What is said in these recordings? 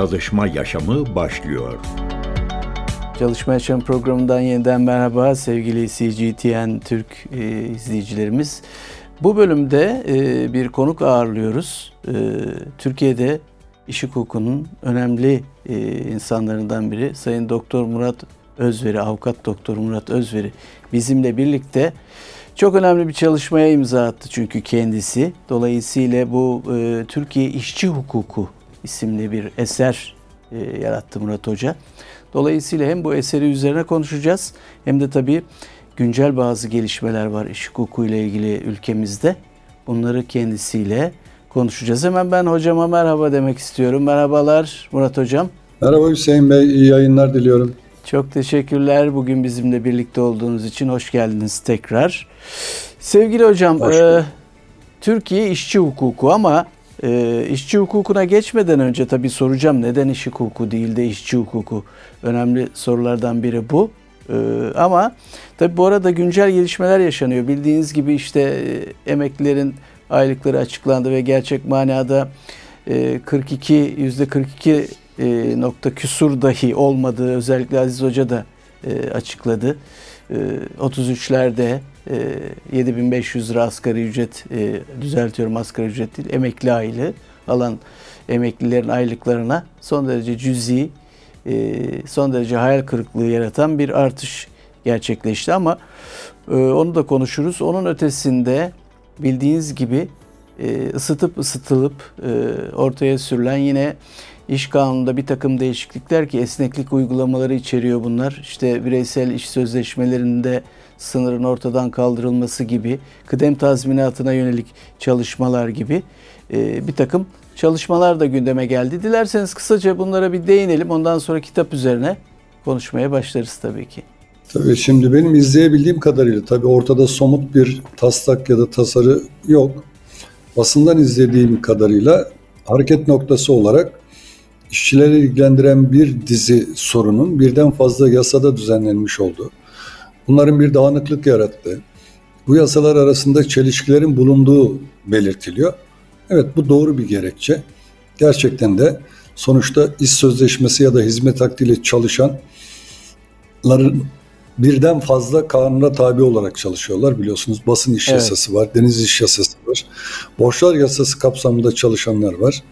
Çalışma Yaşamı başlıyor. Çalışma Yaşamı programından yeniden merhaba sevgili CGTN Türk e, izleyicilerimiz. Bu bölümde e, bir konuk ağırlıyoruz. E, Türkiye'de iş hukukunun önemli e, insanlarından biri Sayın Doktor Murat Özveri, Avukat Doktor Murat Özveri bizimle birlikte çok önemli bir çalışmaya imza attı çünkü kendisi. Dolayısıyla bu e, Türkiye İşçi Hukuku isimli bir eser e, yarattı Murat Hoca. Dolayısıyla hem bu eseri üzerine konuşacağız hem de tabii güncel bazı gelişmeler var iş hukuku ile ilgili ülkemizde. Bunları kendisiyle konuşacağız. Hemen ben hocama merhaba demek istiyorum. Merhabalar Murat Hocam. Merhaba Hüseyin Bey, iyi yayınlar diliyorum. Çok teşekkürler bugün bizimle birlikte olduğunuz için. Hoş geldiniz tekrar. Sevgili hocam, e, Türkiye işçi hukuku ama e, işçi hukukuna geçmeden önce tabii soracağım neden iş hukuku değil de işçi hukuku? Önemli sorulardan biri bu. E, ama tabii bu arada güncel gelişmeler yaşanıyor. Bildiğiniz gibi işte e, emeklilerin aylıkları açıklandı ve gerçek manada e, 42 yüzde 42 e, nokta küsur dahi olmadığı özellikle Aziz Hoca da e, açıkladı. E, 33'lerde e, 7500 lira asgari ücret e, düzeltiyorum asgari ücret değil emekli aylığı alan emeklilerin aylıklarına son derece cüzi e, son derece hayal kırıklığı yaratan bir artış gerçekleşti ama e, onu da konuşuruz. Onun ötesinde bildiğiniz gibi e, ısıtıp ısıtılıp e, ortaya sürülen yine İş kanununda bir takım değişiklikler ki esneklik uygulamaları içeriyor bunlar. İşte bireysel iş sözleşmelerinde sınırın ortadan kaldırılması gibi, kıdem tazminatına yönelik çalışmalar gibi e, bir takım çalışmalar da gündeme geldi. Dilerseniz kısaca bunlara bir değinelim. Ondan sonra kitap üzerine konuşmaya başlarız tabii ki. Tabii şimdi benim izleyebildiğim kadarıyla tabii ortada somut bir taslak ya da tasarı yok. Basından izlediğim kadarıyla hareket noktası olarak işçileri ilgilendiren bir dizi sorunun birden fazla yasada düzenlenmiş olduğu, bunların bir dağınıklık yarattı. Bu yasalar arasında çelişkilerin bulunduğu belirtiliyor. Evet bu doğru bir gerekçe. Gerçekten de sonuçta iş sözleşmesi ya da hizmet akdiyle çalışanların birden fazla kanuna tabi olarak çalışıyorlar biliyorsunuz. Basın iş evet. yasası var, deniz iş yasası var. Borçlar yasası kapsamında çalışanlar var.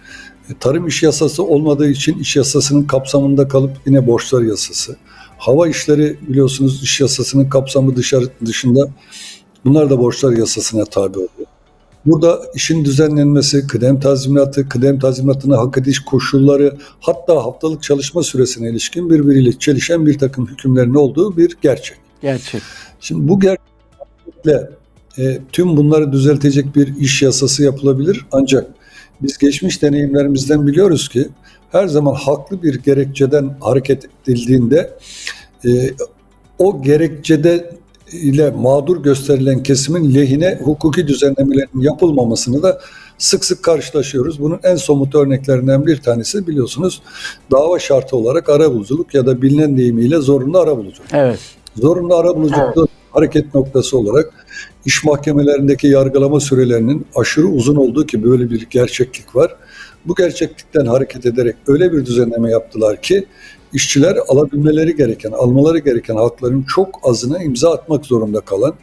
E, tarım iş yasası olmadığı için iş yasasının kapsamında kalıp yine borçlar yasası. Hava işleri biliyorsunuz iş yasasının kapsamı dışarı, dışında bunlar da borçlar yasasına tabi oluyor. Burada işin düzenlenmesi, kıdem tazminatı, kıdem tazminatına hak ediş koşulları hatta haftalık çalışma süresine ilişkin birbiriyle çelişen bir takım hükümlerin olduğu bir gerçek. Gerçek. Şimdi bu gerçekle e, tüm bunları düzeltecek bir iş yasası yapılabilir ancak biz geçmiş deneyimlerimizden biliyoruz ki her zaman haklı bir gerekçeden hareket edildiğinde e, o gerekçede ile mağdur gösterilen kesimin lehine hukuki düzenlemelerin yapılmamasını da sık sık karşılaşıyoruz. Bunun en somut örneklerinden bir tanesi biliyorsunuz dava şartı olarak arabuluculuk ya da bilinen deyimiyle zorunlu arabuluculuk. Evet. Zorunlu arabuluculuk evet. hareket noktası olarak iş mahkemelerindeki yargılama sürelerinin aşırı uzun olduğu ki böyle bir gerçeklik var. Bu gerçeklikten hareket ederek öyle bir düzenleme yaptılar ki işçiler alabilmeleri gereken, almaları gereken hakların çok azına imza atmak zorunda kalan,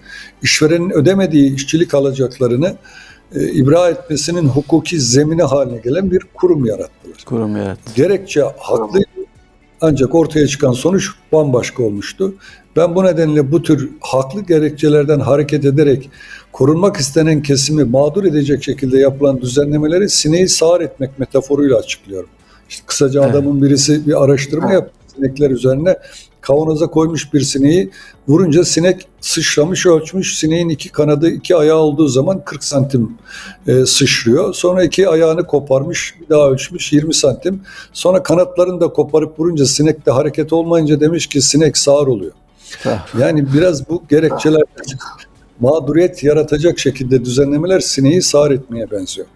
işverenin ödemediği işçilik alacaklarını e, ibra etmesinin hukuki zemini haline gelen bir kurum yarattılar. Kurum yarattı. Gerekçe haklı ancak ortaya çıkan sonuç bambaşka olmuştu. Ben bu nedenle bu tür haklı gerekçelerden hareket ederek korunmak istenen kesimi mağdur edecek şekilde yapılan düzenlemeleri sineği sağır etmek metaforuyla açıklıyorum. İşte kısaca adamın birisi bir araştırma yaptı sinekler üzerine kavanoza koymuş bir sineği vurunca sinek sıçramış ölçmüş sineğin iki kanadı iki ayağı olduğu zaman 40 santim e, sıçrıyor. Sonra iki ayağını koparmış bir daha ölçmüş 20 santim. Sonra kanatlarını da koparıp vurunca sinekte hareket olmayınca demiş ki sinek sağır oluyor. Yani biraz bu gerekçeler mağduriyet yaratacak şekilde düzenlemeler sineği sağır etmeye benziyor.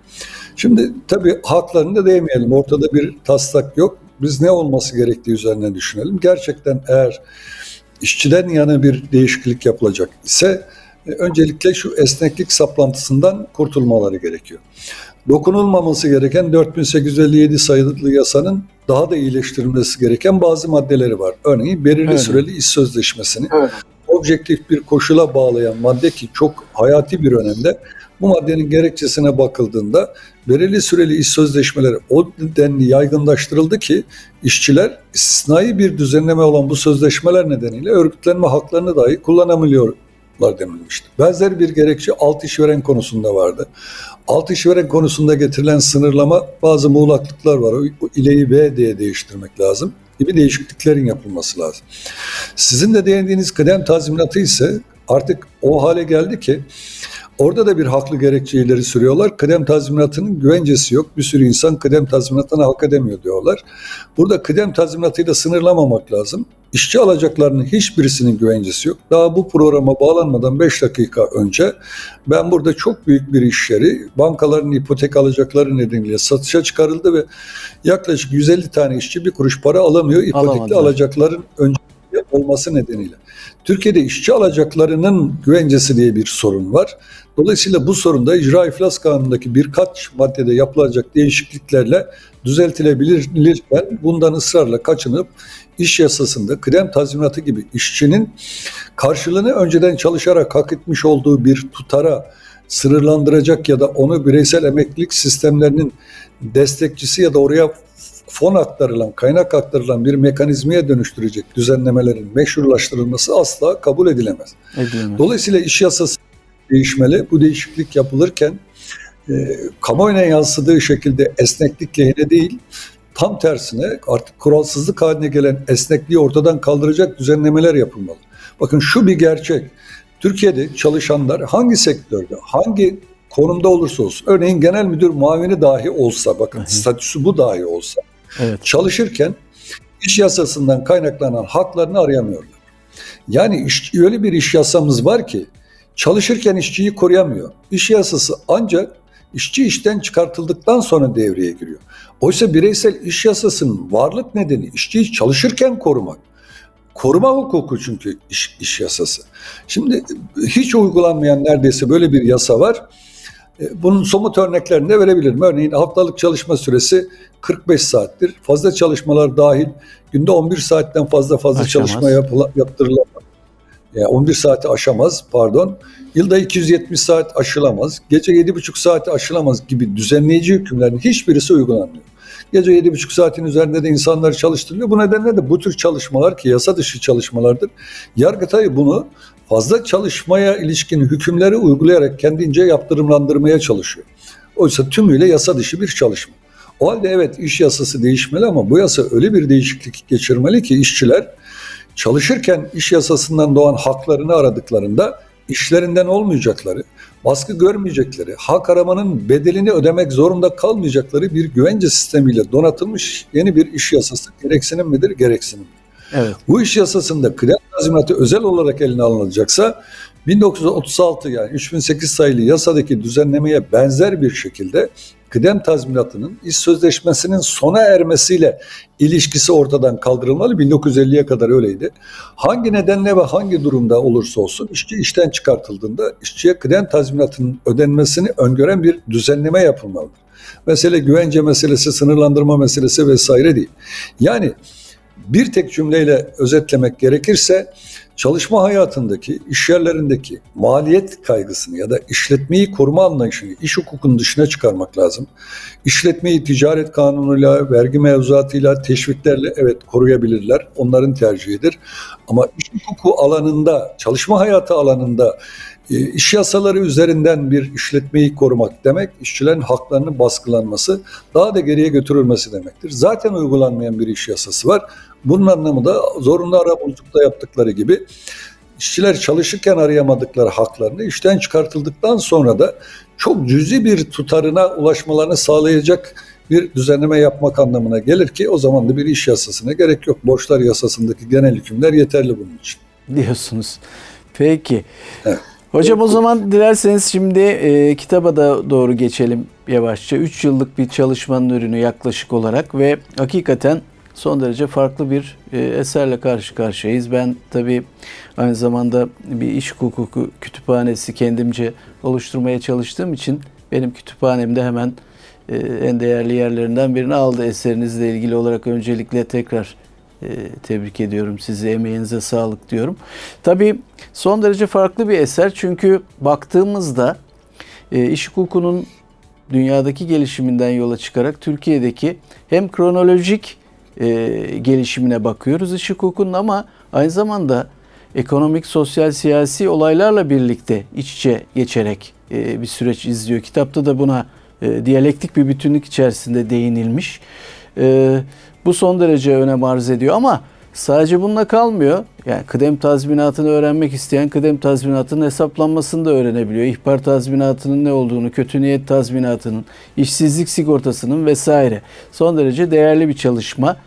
Şimdi tabii haklarını da değmeyelim. Ortada bir taslak yok. Biz ne olması gerektiği üzerine düşünelim. Gerçekten eğer işçiden yana bir değişiklik yapılacak ise e, öncelikle şu esneklik saplantısından kurtulmaları gerekiyor. dokunulmaması gereken 4857 sayılı yasanın daha da iyileştirilmesi gereken bazı maddeleri var. Örneğin belirli Evet. süreli iş sözleşmesini Evet. objektif bir koşula bağlayan madde ki çok hayati bir önemde. Bu maddenin gerekçesine bakıldığında belirli süreli iş sözleşmeleri o denli yaygınlaştırıldı ki işçiler istisnai bir düzenleme olan bu sözleşmeler nedeniyle örgütlenme haklarını dahi kullanamıyorlar denilmişti. Benzer bir gerekçe alt işveren konusunda vardı. Alt işveren konusunda getirilen sınırlama bazı muğlaklıklar var. O ileyi B diye değiştirmek lazım gibi değişikliklerin yapılması lazım. Sizin de değindiğiniz kıdem tazminatı ise artık o hale geldi ki orada da bir haklı gerekçe ileri sürüyorlar. Kıdem tazminatının güvencesi yok. Bir sürü insan kıdem tazminatını hak edemiyor diyorlar. Burada kıdem tazminatıyla sınırlamamak lazım. İşçi alacaklarının hiçbirisinin güvencesi yok. Daha bu programa bağlanmadan 5 dakika önce ben burada çok büyük bir iş yeri bankaların ipotek alacakları nedeniyle satışa çıkarıldı ve yaklaşık 150 tane işçi bir kuruş para alamıyor. İpotekli Alamadılar. alacakların önce olması nedeniyle. Türkiye'de işçi alacaklarının güvencesi diye bir sorun var. Dolayısıyla bu sorun da icra iflas kanunundaki birkaç maddede yapılacak değişikliklerle düzeltilebilirken bundan ısrarla kaçınıp iş yasasında kıdem tazminatı gibi işçinin karşılığını önceden çalışarak hak etmiş olduğu bir tutara sınırlandıracak ya da onu bireysel emeklilik sistemlerinin destekçisi ya da oraya fon aktarılan, kaynak aktarılan bir mekanizmaya dönüştürecek düzenlemelerin meşrulaştırılması asla kabul edilemez. Edilemez. Dolayısıyla iş yasası değişmeli. Bu değişiklik yapılırken e, kamuoyuna yansıdığı şekilde esneklik lehine değil, tam tersine artık kuralsızlık haline gelen esnekliği ortadan kaldıracak düzenlemeler yapılmalı. Bakın şu bir gerçek. Türkiye'de çalışanlar hangi sektörde, hangi konumda olursa olsun, örneğin genel müdür muavini dahi olsa, bakın statüsü bu dahi olsa, Evet. çalışırken iş yasasından kaynaklanan haklarını arayamıyorlar. Yani iş, öyle bir iş yasamız var ki çalışırken işçiyi koruyamıyor. İş yasası ancak işçi işten çıkartıldıktan sonra devreye giriyor. Oysa bireysel iş yasasının varlık nedeni işçiyi çalışırken korumak. Koruma hukuku çünkü iş, iş yasası. Şimdi hiç uygulanmayan neredeyse böyle bir yasa var. E, Bunun somut örneklerini de verebilirim. Örneğin haftalık çalışma süresi 45 saattir. Fazla çalışmalar dahil günde 11 saatten fazla fazla Aşamaz. çalışma yapıla, yaptırılamaz. Yani 11 saati aşamaz pardon. Yılda 270 saat aşılamaz. Gece 7,5 saati aşılamaz gibi düzenleyici hükümlerin hiçbirisi uygulanmıyor. Gece 7,5 saatin üzerinde de insanlar çalıştırılıyor. Bu nedenle de bu tür çalışmalar ki yasa dışı çalışmalardır. Yargıtay bunu fazla çalışmaya ilişkin hükümleri uygulayarak kendince yaptırımlandırmaya çalışıyor. Oysa tümüyle yasa dışı bir çalışma. O halde evet iş yasası değişmeli ama bu yasa öyle bir değişiklik geçirmeli ki işçiler çalışırken iş yasasından doğan haklarını aradıklarında işlerinden olmayacakları, baskı görmeyecekleri, hak aramanın bedelini ödemek zorunda kalmayacakları bir güvence sistemiyle donatılmış yeni bir iş yasası gereksinim midir? Gereksinim. Evet. Bu iş yasasında kıdem tazminatı özel olarak eline alınacaksa 1936 yani 3008 sayılı yasadaki düzenlemeye benzer bir şekilde kıdem tazminatının iş sözleşmesinin sona ermesiyle ilişkisi ortadan kaldırılmalı. 1950'ye kadar öyleydi. Hangi nedenle ve hangi durumda olursa olsun işçi işten çıkartıldığında işçiye kıdem tazminatının ödenmesini öngören bir düzenleme yapılmalıdır. Mesele güvence meselesi, sınırlandırma meselesi vesaire değil. Yani bir tek cümleyle özetlemek gerekirse çalışma hayatındaki, iş yerlerindeki maliyet kaygısını ya da işletmeyi koruma anlayışını iş hukukunun dışına çıkarmak lazım. İşletmeyi ticaret kanunuyla, vergi mevzuatıyla, teşviklerle evet koruyabilirler. Onların tercihidir. Ama iş hukuku alanında, çalışma hayatı alanında iş yasaları üzerinden bir işletmeyi korumak demek, işçilerin haklarının baskılanması, daha da geriye götürülmesi demektir. Zaten uygulanmayan bir iş yasası var. Bunun anlamı da zorunlu arabuluculukta yaptıkları gibi işçiler çalışırken arayamadıkları haklarını işten çıkartıldıktan sonra da çok cüzi bir tutarına ulaşmalarını sağlayacak bir düzenleme yapmak anlamına gelir ki o zaman da bir iş yasasına gerek yok. Borçlar yasasındaki genel hükümler yeterli bunun için. diyorsunuz. Peki. Evet. Hocam o zaman dilerseniz şimdi e, kitaba da doğru geçelim yavaşça. 3 yıllık bir çalışmanın ürünü yaklaşık olarak ve hakikaten son derece farklı bir e, eserle karşı karşıyayız. Ben tabii aynı zamanda bir iş hukuku kütüphanesi kendimce oluşturmaya çalıştığım için benim kütüphanemde hemen e, en değerli yerlerinden birini aldı eserinizle ilgili olarak öncelikle tekrar tebrik ediyorum sizi emeğinize sağlık diyorum. Tabii son derece farklı bir eser çünkü baktığımızda e, iş hukukunun dünyadaki gelişiminden yola çıkarak Türkiye'deki hem kronolojik e, gelişimine bakıyoruz iş hukukunun ama aynı zamanda ekonomik, sosyal, siyasi olaylarla birlikte iç içe geçerek e, bir süreç izliyor. Kitapta da buna e, diyalektik bir bütünlük içerisinde değinilmiş. E, bu son derece önem arz ediyor ama sadece bununla kalmıyor. Yani kıdem tazminatını öğrenmek isteyen kıdem tazminatının hesaplanmasını da öğrenebiliyor. İhbar tazminatının ne olduğunu, kötü niyet tazminatının, işsizlik sigortasının vesaire. Son derece değerli bir çalışma.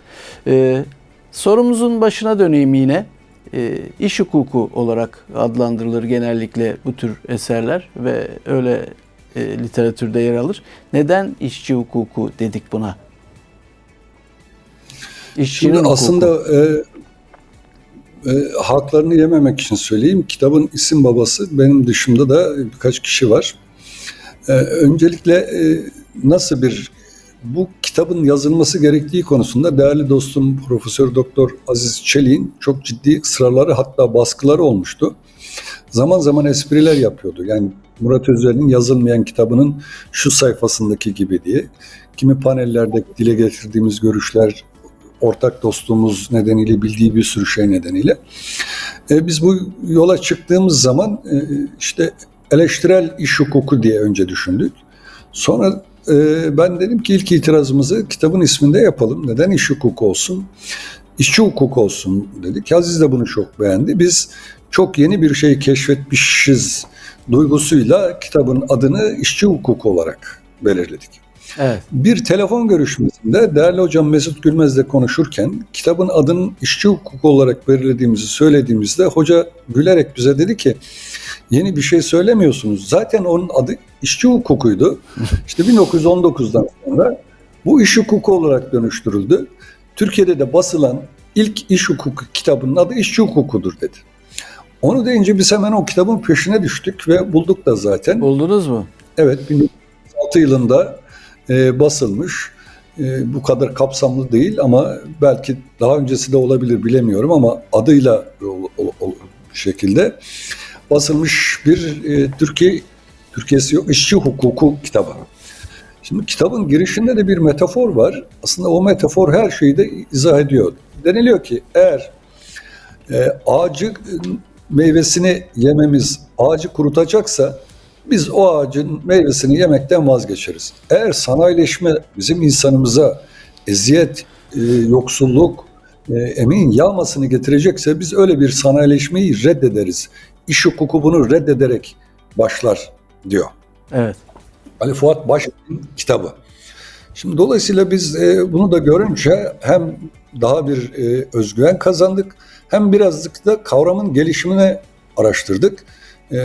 Ee, sorumuzun başına döneyim yine. Ee, iş hukuku olarak adlandırılır genellikle bu tür eserler ve öyle e, literatürde yer alır. Neden işçi hukuku dedik buna? İşçinin Şimdi aslında e, e, haklarını yememek için söyleyeyim. Kitabın isim babası benim dışımda da birkaç kişi var. E, öncelikle e, nasıl bir bu kitabın yazılması gerektiği konusunda değerli dostum Profesör Doktor Aziz Çelik'in çok ciddi ısrarları hatta baskıları olmuştu. Zaman zaman espriler yapıyordu. Yani Murat Özer'in yazılmayan kitabının şu sayfasındaki gibi diye. Kimi panellerde dile getirdiğimiz görüşler ortak dostluğumuz nedeniyle bildiği bir sürü şey nedeniyle. E, biz bu yola çıktığımız zaman e, işte eleştirel iş hukuku diye önce düşündük. Sonra e, ben dedim ki ilk itirazımızı kitabın isminde yapalım. Neden iş hukuku olsun? İşçi hukuku olsun dedik. Aziz de bunu çok beğendi. Biz çok yeni bir şey keşfetmişiz duygusuyla kitabın adını işçi hukuku olarak belirledik. Evet. Bir telefon görüşmesinde değerli hocam Mesut Gülmez'le konuşurken kitabın adının işçi hukuku olarak belirlediğimizi söylediğimizde hoca gülerek bize dedi ki yeni bir şey söylemiyorsunuz. Zaten onun adı işçi hukukuydu. İşte 1919'dan sonra bu iş hukuku olarak dönüştürüldü. Türkiye'de de basılan ilk iş hukuku kitabının adı işçi hukukudur dedi. Onu deyince biz hemen o kitabın peşine düştük ve bulduk da zaten. Buldunuz mu? Evet 1906 yılında e, basılmış. E, bu kadar kapsamlı değil ama belki daha öncesi de olabilir bilemiyorum ama adıyla o, o, o şekilde basılmış bir e, Türkiye Türkiye'si yok işçi hukuku kitabı. Şimdi kitabın girişinde de bir metafor var. Aslında o metafor her şeyi de izah ediyor. Deniliyor ki eğer e, ağacı meyvesini yememiz ağacı kurutacaksa biz o ağacın meyvesini yemekten vazgeçeriz. Eğer sanayileşme bizim insanımıza eziyet, e, yoksulluk, e, emeğin yağmasını getirecekse biz öyle bir sanayileşmeyi reddederiz. İş hukuku bunu reddederek başlar diyor. Evet. Ali Fuat Başkay'ın kitabı. Şimdi dolayısıyla biz e, bunu da görünce hem daha bir e, özgüven kazandık hem birazcık da kavramın gelişimine araştırdık. E,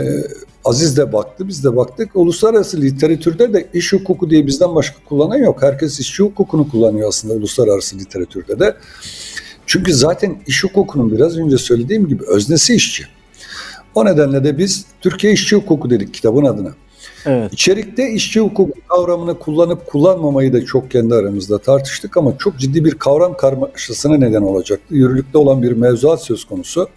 Aziz de baktı, biz de baktık. Uluslararası literatürde de iş hukuku diye bizden başka kullanan yok. Herkes işçi hukukunu kullanıyor aslında uluslararası literatürde de. Çünkü zaten iş hukukunun biraz önce söylediğim gibi öznesi işçi. O nedenle de biz Türkiye İşçi Hukuku dedik kitabın adına. Evet. İçerikte işçi hukuku kavramını kullanıp kullanmamayı da çok kendi aramızda tartıştık ama çok ciddi bir kavram karmaşasına neden olacaktı. Yürürlükte olan bir mevzuat söz konusu.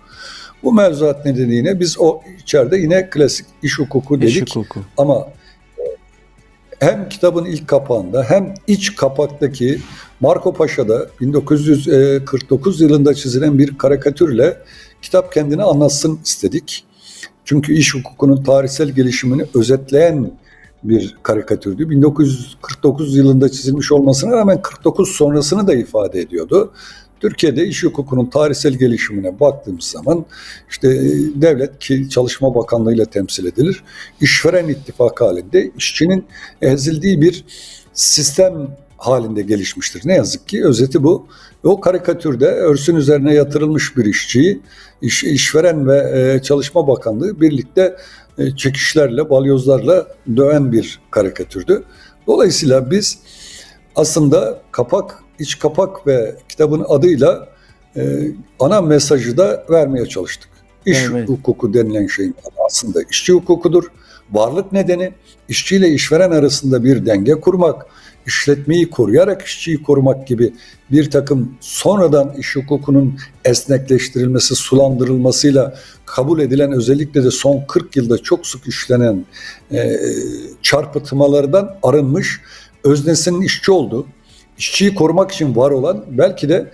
Bu mevzuat nedeniyle biz o içeride yine klasik iş hukuku dedik. İş hukuku. Ama e, hem kitabın ilk kapağında hem iç kapaktaki Marco Paşa'da 1949 yılında çizilen bir karikatürle kitap kendini anlatsın istedik. Çünkü iş hukukunun tarihsel gelişimini özetleyen bir karikatürdü. 1949 yılında çizilmiş olmasına rağmen 49 sonrasını da ifade ediyordu. Türkiye'de iş hukukunun tarihsel gelişimine baktığımız zaman işte e, devlet ki Çalışma Bakanlığı ile temsil edilir. İşveren ittifakı halinde işçinin ezildiği bir sistem halinde gelişmiştir. Ne yazık ki özeti bu. O karikatürde örsün üzerine yatırılmış bir işçiyi iş, işveren ve e, Çalışma Bakanlığı birlikte e, çekişlerle, balyozlarla döven bir karikatürdü. Dolayısıyla biz aslında kapak iç kapak ve kitabın adıyla e, ana mesajı da vermeye çalıştık. İş evet. hukuku denilen şeyin aslında işçi hukukudur. Varlık nedeni işçi ile işveren arasında bir denge kurmak, işletmeyi koruyarak işçiyi korumak gibi bir takım sonradan iş hukukunun esnekleştirilmesi, sulandırılmasıyla kabul edilen özellikle de son 40 yılda çok sık işlenen e, çarpıtmalardan arınmış öznesinin işçi olduğu, işçiyi korumak için var olan belki de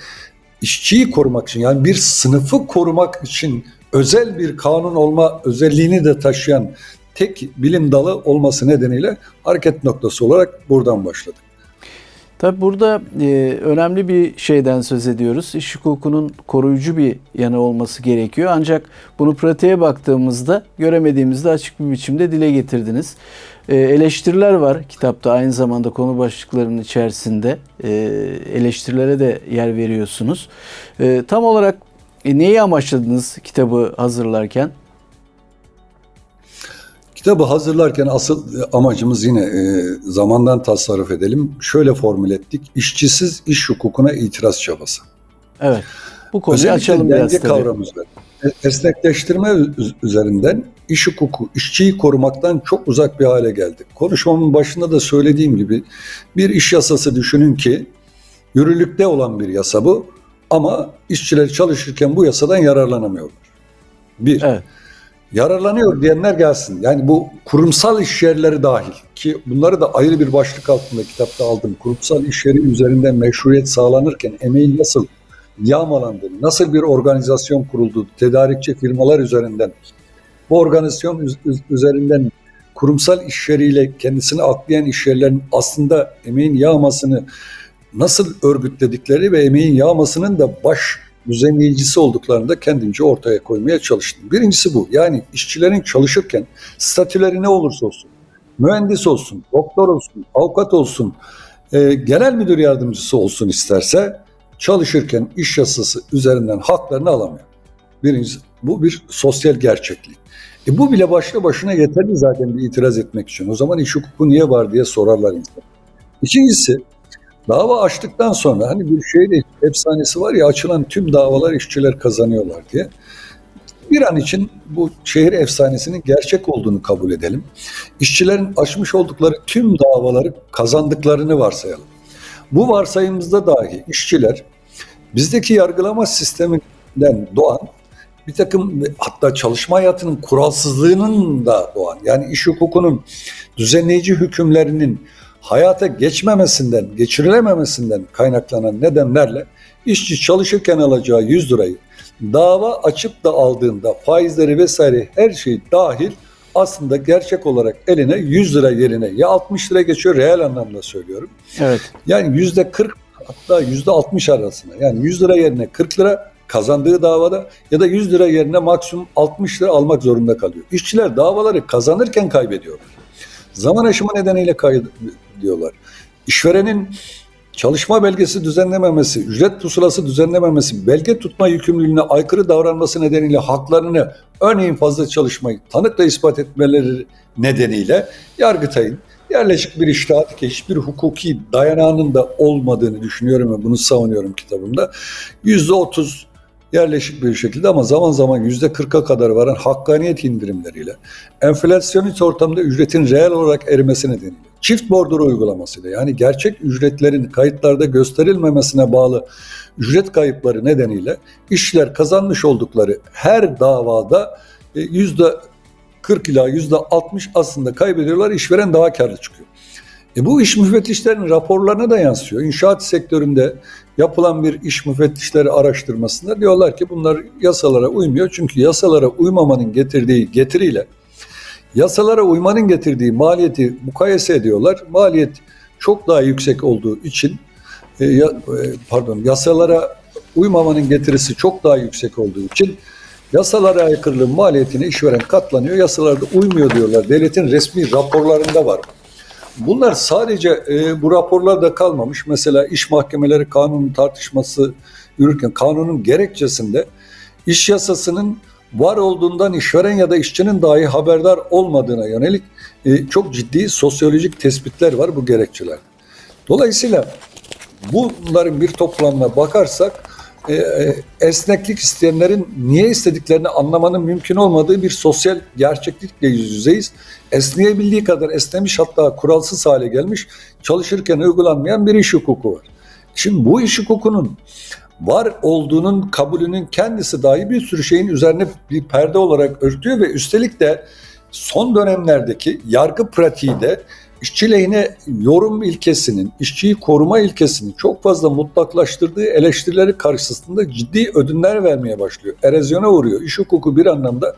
işçiyi korumak için yani bir sınıfı korumak için özel bir kanun olma özelliğini de taşıyan tek bilim dalı olması nedeniyle hareket noktası olarak buradan başladık. Tabi burada e, önemli bir şeyden söz ediyoruz. İş hukukunun koruyucu bir yanı olması gerekiyor. Ancak bunu pratiğe baktığımızda göremediğimizde açık bir biçimde dile getirdiniz. E, eleştiriler var kitapta aynı zamanda konu başlıklarının içerisinde e, eleştirilere de yer veriyorsunuz. E, tam olarak e, neyi amaçladınız kitabı hazırlarken? Kitabı hazırlarken asıl amacımız yine e, zamandan tasarruf edelim. Şöyle formül ettik. İşçisiz iş hukukuna itiraz çabası. Evet. Bu konuyu Özellikle açalım biraz tabii. kavramı üzerinden. Esnekleştirme üzerinden iş hukuku, işçiyi korumaktan çok uzak bir hale geldi. Konuşmamın başında da söylediğim gibi bir iş yasası düşünün ki yürürlükte olan bir yasa bu ama işçiler çalışırken bu yasadan yararlanamıyorlar. Bir. Evet yararlanıyor diyenler gelsin. Yani bu kurumsal iş yerleri dahil ki bunları da ayrı bir başlık altında kitapta aldım. Kurumsal iş yeri üzerinden meşruiyet sağlanırken emeğin nasıl yağmalandığını, nasıl bir organizasyon kuruldu, tedarikçi firmalar üzerinden, bu organizasyon üzerinden kurumsal iş yeriyle kendisini aklayan iş yerlerinin aslında emeğin yağmasını nasıl örgütledikleri ve emeğin yağmasının da baş düzenleyicisi olduklarını da kendimce ortaya koymaya çalıştım. Birincisi bu. Yani işçilerin çalışırken statüleri ne olursa olsun, mühendis olsun, doktor olsun, avukat olsun, e, genel müdür yardımcısı olsun isterse çalışırken iş yasası üzerinden haklarını alamıyor. Birincisi bu bir sosyal gerçeklik. E bu bile başlı başına yeterli zaten bir itiraz etmek için. O zaman iş hukuku niye var diye sorarlar insan. İkincisi Dava açtıktan sonra hani bir şeyde efsanesi var ya açılan tüm davalar işçiler kazanıyorlar diye. Bir an için bu şehir efsanesinin gerçek olduğunu kabul edelim. İşçilerin açmış oldukları tüm davaları kazandıklarını varsayalım. Bu varsayımızda dahi işçiler bizdeki yargılama sisteminden doğan bir takım hatta çalışma hayatının kuralsızlığının da doğan yani iş hukukunun düzenleyici hükümlerinin hayata geçmemesinden, geçirilememesinden kaynaklanan nedenlerle işçi çalışırken alacağı 100 lirayı dava açıp da aldığında faizleri vesaire her şey dahil aslında gerçek olarak eline 100 lira yerine ya 60 lira geçiyor reel anlamda söylüyorum. Evet. Yani yüzde 40 hatta yüzde 60 arasında yani 100 lira yerine 40 lira kazandığı davada ya da 100 lira yerine maksimum 60 lira almak zorunda kalıyor. İşçiler davaları kazanırken kaybediyorlar. Zaman aşımı nedeniyle kaybediyorlar. İşverenin çalışma belgesi düzenlememesi, ücret pusulası düzenlememesi, belge tutma yükümlülüğüne aykırı davranması nedeniyle haklarını örneğin fazla çalışmayı tanıkla ispat etmeleri nedeniyle Yargıtay'ın yerleşik bir iştahat ki hiçbir hukuki dayanağının da olmadığını düşünüyorum ve bunu savunuyorum kitabımda. Yüzde otuz yerleşik bir şekilde ama zaman zaman yüzde kırka kadar varan hakkaniyet indirimleriyle enflasyonist ortamda ücretin reel olarak erimesi nedeniyle çift bordro uygulamasıyla yani gerçek ücretlerin kayıtlarda gösterilmemesine bağlı ücret kayıpları nedeniyle işçiler kazanmış oldukları her davada e, yüzde 40 ila yüzde 60 aslında kaybediyorlar işveren daha karlı çıkıyor. E bu iş müfettişlerin raporlarına da yansıyor. İnşaat sektöründe yapılan bir iş müfettişleri araştırmasında diyorlar ki bunlar yasalara uymuyor. Çünkü yasalara uymamanın getirdiği getiriyle yasalara uymanın getirdiği maliyeti mukayese ediyorlar. Maliyet çok daha yüksek olduğu için e, e, pardon yasalara uymamanın getirisi çok daha yüksek olduğu için yasalara aykırılığın maliyetine işveren katlanıyor. Yasalarda uymuyor diyorlar. Devletin resmi raporlarında var. Bunlar sadece e, bu raporlarda kalmamış. Mesela iş mahkemeleri kanunun tartışması yürürken kanunun gerekçesinde iş yasasının var olduğundan işveren ya da işçinin dahi haberdar olmadığına yönelik e, çok ciddi sosyolojik tespitler var bu gerekçeler. Dolayısıyla bunların bir toplamına bakarsak e, e, esneklik isteyenlerin niye istediklerini anlamanın mümkün olmadığı bir sosyal gerçeklikle yüz yüzeyiz. Esneyebildiği kadar esnemiş hatta kuralsız hale gelmiş çalışırken uygulanmayan bir iş hukuku var. Şimdi bu iş hukukunun var olduğunun kabulünün kendisi dahi bir sürü şeyin üzerine bir perde olarak örtüyor ve üstelik de son dönemlerdeki yargı pratiği de işçi lehine yorum ilkesinin, işçiyi koruma ilkesinin çok fazla mutlaklaştırdığı eleştirileri karşısında ciddi ödünler vermeye başlıyor. Erozyona uğruyor. İş hukuku bir anlamda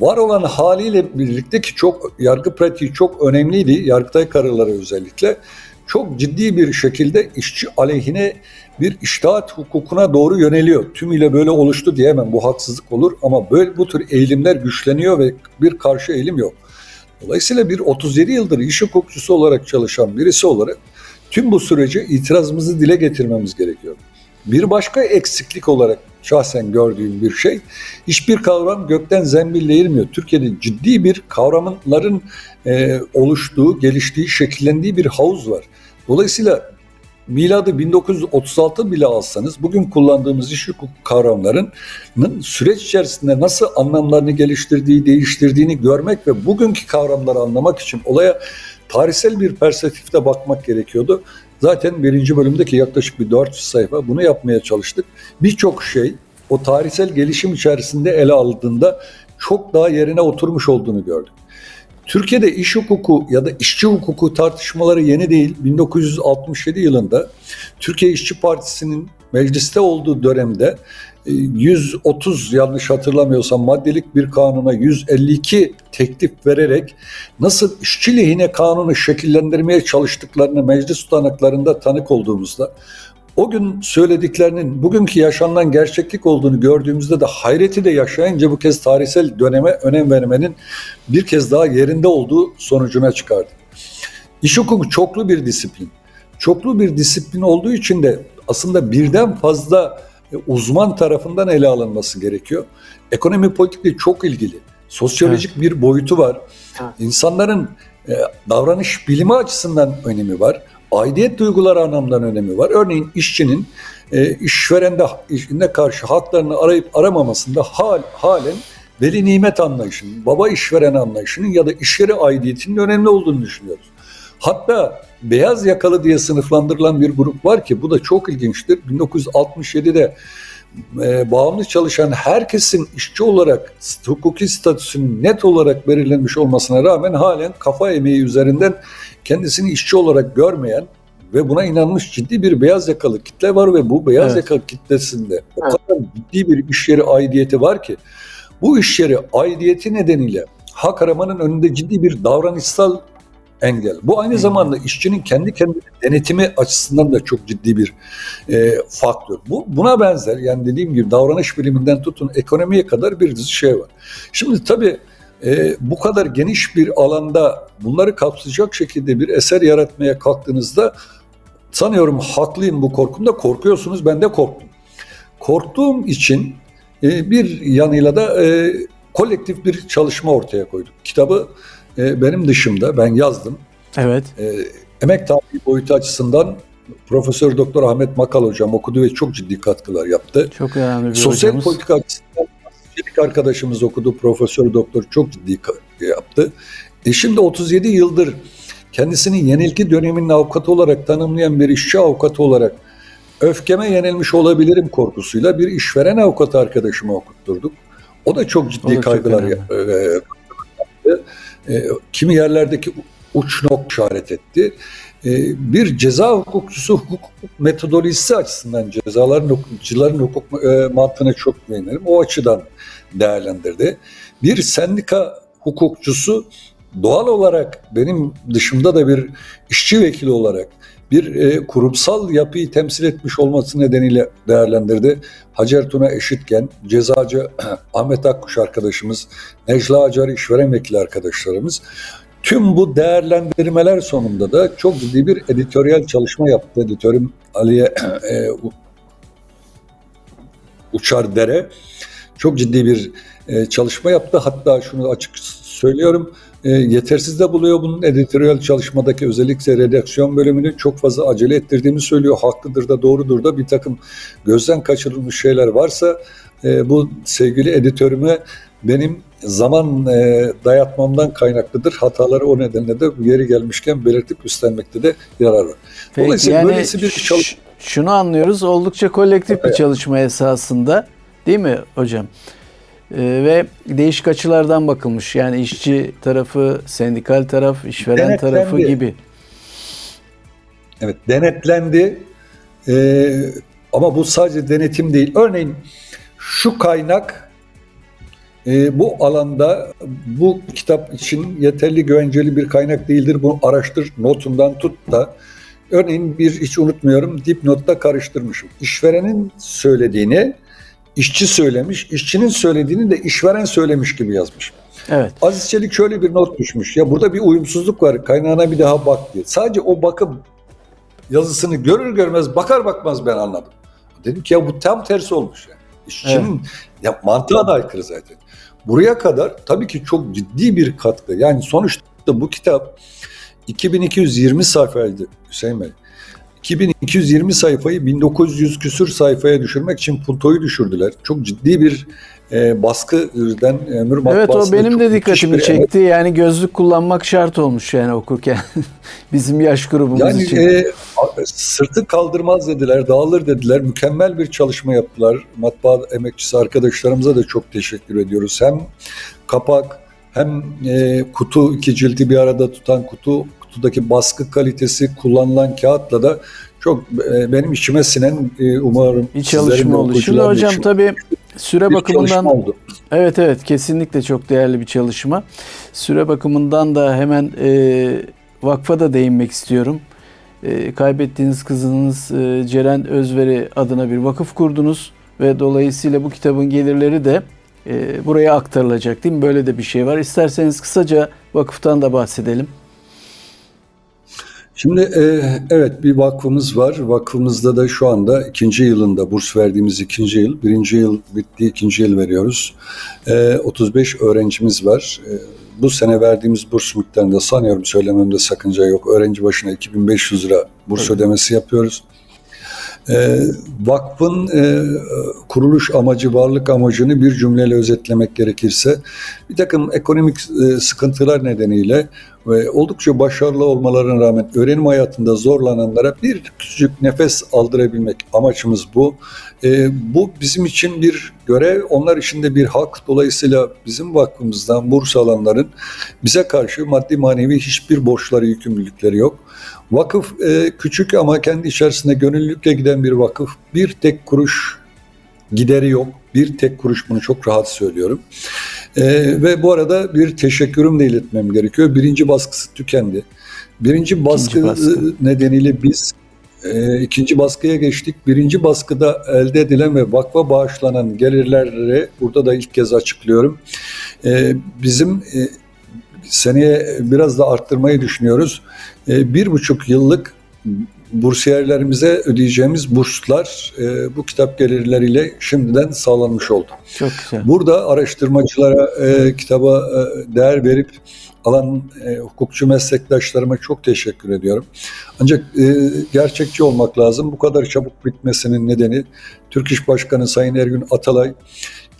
var olan haliyle birlikte ki çok yargı pratiği çok önemliydi. Yargıtay kararları özellikle çok ciddi bir şekilde işçi aleyhine bir iştahat hukukuna doğru yöneliyor. Tümüyle böyle oluştu diyemem bu haksızlık olur ama böyle bu tür eğilimler güçleniyor ve bir karşı eğilim yok. Dolayısıyla bir 37 yıldır iş hukukçusu olarak çalışan birisi olarak tüm bu sürece itirazımızı dile getirmemiz gerekiyor. Bir başka eksiklik olarak şahsen gördüğüm bir şey, hiçbir kavram gökten zembille inmiyor. Türkiye'de ciddi bir kavramların e, oluştuğu, geliştiği, şekillendiği bir havuz var. Dolayısıyla miladı 1936 bile alsanız bugün kullandığımız iş hukuk kavramlarının süreç içerisinde nasıl anlamlarını geliştirdiği, değiştirdiğini görmek ve bugünkü kavramları anlamak için olaya tarihsel bir perspektifte bakmak gerekiyordu. Zaten birinci bölümdeki yaklaşık bir 400 sayfa bunu yapmaya çalıştık. Birçok şey o tarihsel gelişim içerisinde ele alındığında çok daha yerine oturmuş olduğunu gördük. Türkiye'de iş hukuku ya da işçi hukuku tartışmaları yeni değil. 1967 yılında Türkiye İşçi Partisi'nin mecliste olduğu dönemde 130 e, yanlış hatırlamıyorsam maddelik bir kanuna 152 teklif vererek nasıl işçi lehine kanunu şekillendirmeye çalıştıklarını meclis tutanaklarında tanık olduğumuzda o gün söylediklerinin bugünkü yaşanan gerçeklik olduğunu gördüğümüzde de hayreti de yaşayınca bu kez tarihsel döneme önem vermenin bir kez daha yerinde olduğu sonucuna çıkardı. İş hukuku çoklu bir disiplin. Çoklu bir disiplin olduğu için de aslında birden fazla e, uzman tarafından ele alınması gerekiyor. Ekonomi politikle çok ilgili. Sosyolojik evet. bir boyutu var. Evet. İnsanların e, davranış bilimi açısından önemi var aidiyet duyguları anlamdan önemi var. Örneğin işçinin e, işverende işine karşı haklarını arayıp aramamasında hal, halen veli nimet anlayışının, baba işveren anlayışının ya da iş yeri aidiyetinin önemli olduğunu düşünüyoruz. Hatta beyaz yakalı diye sınıflandırılan bir grup var ki bu da çok ilginçtir. 1967'de e, bağımlı çalışan herkesin işçi olarak hukuki statüsünün net olarak belirlenmiş olmasına rağmen halen kafa emeği üzerinden kendisini işçi olarak görmeyen ve buna inanmış ciddi bir beyaz yakalı kitle var ve bu beyaz evet. yakalı kitlesinde o evet. kadar ciddi bir iş yeri aidiyeti var ki bu iş yeri aidiyeti nedeniyle hak aramanın önünde ciddi bir davranışsal engel. Bu aynı zamanda işçinin kendi kendine denetimi açısından da çok ciddi bir e, faktör. Bu buna benzer yani dediğim gibi davranış biliminden tutun ekonomiye kadar bir dizi şey var. Şimdi tabii e, bu kadar geniş bir alanda bunları kapsayacak şekilde bir eser yaratmaya kalktığınızda sanıyorum haklıyım bu korkumda korkuyorsunuz ben de korktum. Korktuğum için e, bir yanıyla da e, kolektif bir çalışma ortaya koyduk. Kitabı e, benim dışımda ben yazdım. Evet. E, emek tarihi boyutu açısından Profesör Doktor Ahmet Makal hocam okudu ve çok ciddi katkılar yaptı. Çok önemli bir Sosyal hocamız. politika açısından Çelik arkadaşımız okudu. Profesör Doktor çok ciddi yaptı. E şimdi 37 yıldır kendisini yenilgi döneminin avukatı olarak tanımlayan bir işçi avukatı olarak öfkeme yenilmiş olabilirim korkusuyla bir işveren avukatı arkadaşıma okutturduk. O da çok ciddi da kaygılar çok yaptı. E, kimi yerlerdeki uç nok işaret etti. E, bir ceza hukukçusu hukuk metodolojisi açısından cezaların hukukçuların hukuk e, mantığına çok güvenirim. O açıdan değerlendirdi. Bir sendika hukukçusu doğal olarak benim dışımda da bir işçi vekili olarak bir e, kurumsal yapıyı temsil etmiş olması nedeniyle değerlendirdi. Hacer Tuna Eşitgen, cezacı Ahmet Akkuş arkadaşımız, Necla Acar işveren vekili arkadaşlarımız. Tüm bu değerlendirmeler sonunda da çok ciddi bir editoryal çalışma yaptı. Editörüm Aliye e, Uçar Dere çok ciddi bir e, çalışma yaptı. Hatta şunu açık söylüyorum. e, yetersiz de buluyor bunun editoryal çalışmadaki özellikle redaksiyon bölümünü çok fazla acele ettirdiğimi söylüyor. Haklıdır da doğrudur da bir takım gözden kaçırılmış şeyler varsa e, bu sevgili editörüme benim zaman e, dayatmamdan kaynaklıdır. Hataları o nedenle de yeri gelmişken belirtip üstlenmekte de yarar var. Peki, Dolayısıyla yani böylesi bir çalış- şunu anlıyoruz. Oldukça kolektif evet. bir çalışma esasında. Değil mi hocam? Ee, ve değişik açılardan bakılmış. Yani işçi tarafı, sendikal taraf, işveren denetlendi. tarafı gibi. Evet, denetlendi. Ee, ama bu sadece denetim değil. Örneğin şu kaynak e, bu alanda bu kitap için yeterli güvenceli bir kaynak değildir. Bunu araştır notundan tut da örneğin bir hiç unutmuyorum dipnotta karıştırmışım. İşverenin söylediğini işçi söylemiş, işçinin söylediğini de işveren söylemiş gibi yazmış. Evet. Aziz Çelik şöyle bir not düşmüş. Ya burada bir uyumsuzluk var. Kaynağına bir daha bak diye. Sadece o bakım yazısını görür görmez bakar bakmaz ben anladım. Dedim ki ya bu tam tersi olmuş yani. İşçinin evet. ya mantığa da aykırı zaten. Buraya kadar tabii ki çok ciddi bir katkı. Yani sonuçta bu kitap 2220 sayfaydı Hüseyin Bey. 2220 sayfayı 1900 küsür sayfaya düşürmek için puntoyu düşürdüler. Çok ciddi bir e, baskıdan ömür Evet o benim de dikkatimi çekti. Evet. Yani gözlük kullanmak şart olmuş yani okurken. Bizim yaş grubumuz yani, için. Yani e, sırtı kaldırmaz dediler, dağılır dediler. Mükemmel bir çalışma yaptılar. Matbaa emekçisi arkadaşlarımıza da çok teşekkür ediyoruz. Hem kapak hem e, kutu iki cildi bir arada tutan kutu kutudaki baskı kalitesi kullanılan kağıtla da çok e, benim içime sinen e, umarım bir çalışma oldu. Şimdi hocam tabii süre bakımından oldu. Evet evet kesinlikle çok değerli bir çalışma. Süre bakımından da hemen e, vakfa da değinmek istiyorum. E, kaybettiğiniz kızınız e, Ceren Özveri adına bir vakıf kurdunuz ve dolayısıyla bu kitabın gelirleri de e, buraya aktarılacak değil mi? Böyle de bir şey var. İsterseniz kısaca vakıftan da bahsedelim. Şimdi e, evet bir vakfımız var. Vakfımızda da şu anda ikinci yılında burs verdiğimiz ikinci yıl. Birinci yıl bitti, ikinci yıl veriyoruz. E, 35 öğrencimiz var. E, bu sene verdiğimiz burs miktarında sanıyorum söylememde sakınca yok. Öğrenci başına 2500 lira burs evet. ödemesi yapıyoruz. E, vakfın e, kuruluş amacı, varlık amacını bir cümleyle özetlemek gerekirse bir takım ekonomik e, sıkıntılar nedeniyle ve oldukça başarılı olmalarına rağmen öğrenim hayatında zorlananlara bir küçük nefes aldırabilmek amacımız bu. E, bu bizim için bir görev, onlar için de bir hak. Dolayısıyla bizim vakfımızdan burs alanların bize karşı maddi manevi hiçbir borçları, yükümlülükleri yok. Vakıf e, küçük ama kendi içerisinde gönüllülükle giden bir vakıf. Bir tek kuruş gideri yok. Bir tek kuruş bunu çok rahat söylüyorum. E, ve bu arada bir teşekkürüm de iletmem gerekiyor. Birinci baskısı tükendi. Birinci baskı, baskı. nedeniyle biz e, ikinci baskıya geçtik. Birinci baskıda elde edilen ve vakfa bağışlanan gelirleri burada da ilk kez açıklıyorum. E, bizim e, seneye biraz da arttırmayı düşünüyoruz. E, bir buçuk yıllık bursiyerlerimize ödeyeceğimiz burslar e, bu kitap gelirleriyle şimdiden sağlanmış oldu. Çok güzel. Burada araştırmacılara e, kitaba e, değer verip alan e, hukukçu meslektaşlarıma çok teşekkür ediyorum. Ancak e, gerçekçi olmak lazım. Bu kadar çabuk bitmesinin nedeni Türk İş Başkanı Sayın Ergün Atalay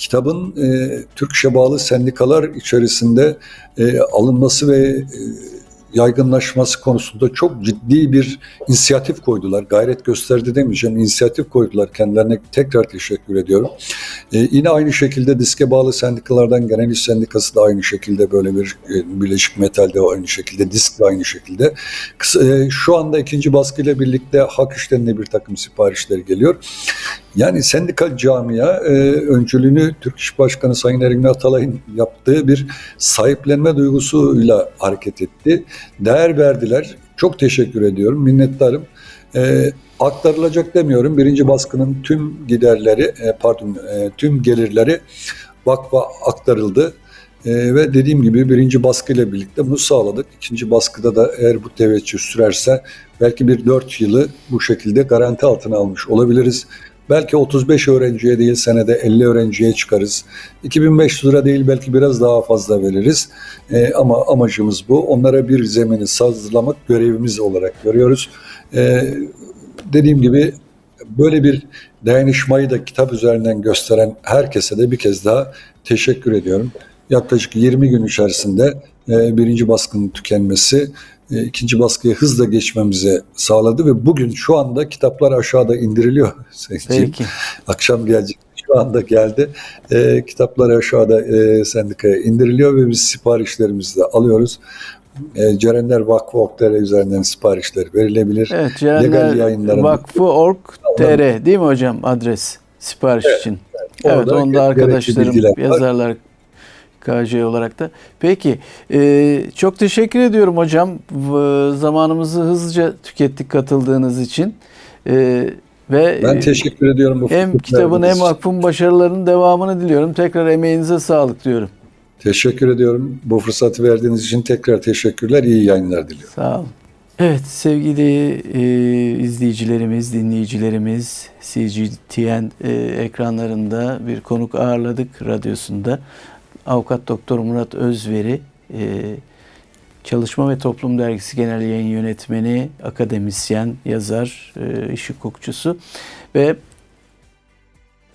kitabın e, Türk İş'e bağlı sendikalar içerisinde e, alınması ve e, yaygınlaşması konusunda çok ciddi bir inisiyatif koydular. Gayret gösterdi demeyeceğim, inisiyatif koydular. Kendilerine tekrar teşekkür ediyorum. Ee, yine aynı şekilde diske bağlı sendikalardan Genel İş Sendikası da aynı şekilde böyle bir e, Birleşik Metal de aynı şekilde, disk de aynı şekilde. E, şu anda ikinci baskıyla birlikte hak işlerine bir takım siparişleri geliyor. Yani sendikal camia e, öncülüğünü Türk İş Başkanı Sayın Ergin Atalay'ın yaptığı bir sahiplenme duygusuyla hareket etti. Değer verdiler. Çok teşekkür ediyorum. Minnettarım. E, aktarılacak demiyorum. Birinci baskının tüm giderleri, e, pardon, e, tüm gelirleri vakfa aktarıldı. E, ve dediğim gibi birinci baskıyla birlikte bunu sağladık. İkinci baskıda da eğer bu teveccüh sürerse belki bir dört yılı bu şekilde garanti altına almış olabiliriz. Belki 35 öğrenciye değil senede 50 öğrenciye çıkarız. 2500 lira değil belki biraz daha fazla veririz. E, ama amacımız bu. Onlara bir zemini sazlamak görevimiz olarak görüyoruz. E, dediğim gibi böyle bir dayanışmayı da kitap üzerinden gösteren herkese de bir kez daha teşekkür ediyorum. Yaklaşık 20 gün içerisinde e, birinci baskının tükenmesi e, ikinci baskıya hızla geçmemize sağladı ve bugün şu anda kitaplar aşağıda indiriliyor. Peki. Akşam gelecek şu anda geldi. E, kitaplar aşağıda e, sendikaya indiriliyor ve biz siparişlerimizi de alıyoruz. E, Cerenler Vakfı Org.tr üzerinden siparişler verilebilir. Evet, Cerenler Vakfı Org.tr değil mi hocam adres sipariş evet, için? Evet, evet onda arkadaşlarım yazarlar KJ olarak da. Peki, e, çok teşekkür ediyorum hocam. Zamanımızı hızlıca tükettik katıldığınız için. E, ve ben teşekkür ediyorum. Bu hem kitabın hem vakfın başarılarının devamını diliyorum. Tekrar emeğinize sağlık diyorum. Teşekkür ediyorum. Bu fırsatı verdiğiniz için tekrar teşekkürler. İyi yayınlar diliyorum. Sağ olun. Evet sevgili e, izleyicilerimiz, dinleyicilerimiz CGTN e, ekranlarında bir konuk ağırladık radyosunda. Avukat Doktor Murat Özveri, e, Çalışma ve Toplum Dergisi Genel Yayın Yönetmeni, akademisyen, yazar, e, iş hukukçusu ve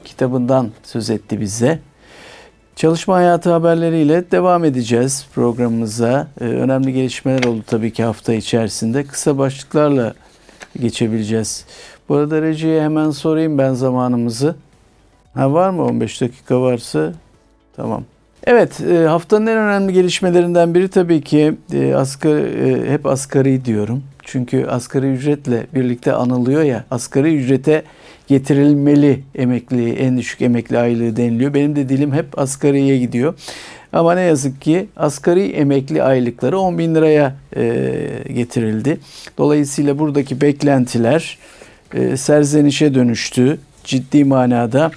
kitabından söz etti bize. Çalışma hayatı haberleriyle devam edeceğiz programımıza. Ee, önemli gelişmeler oldu tabii ki hafta içerisinde. Kısa başlıklarla geçebileceğiz. Bu arada Reci'ye hemen sorayım ben zamanımızı. Ha var mı 15 dakika varsa? Tamam. Evet, e, haftanın en önemli gelişmelerinden biri tabii ki e, asgari, e, hep asgari diyorum. Çünkü asgari ücretle birlikte anılıyor ya, asgari ücrete getirilmeli emekli, en düşük emekli aylığı deniliyor. Benim de dilim hep asgariye gidiyor. Ama ne yazık ki asgari emekli aylıkları 10 bin liraya e, getirildi. Dolayısıyla buradaki beklentiler e, serzenişe dönüştü. Ciddi manada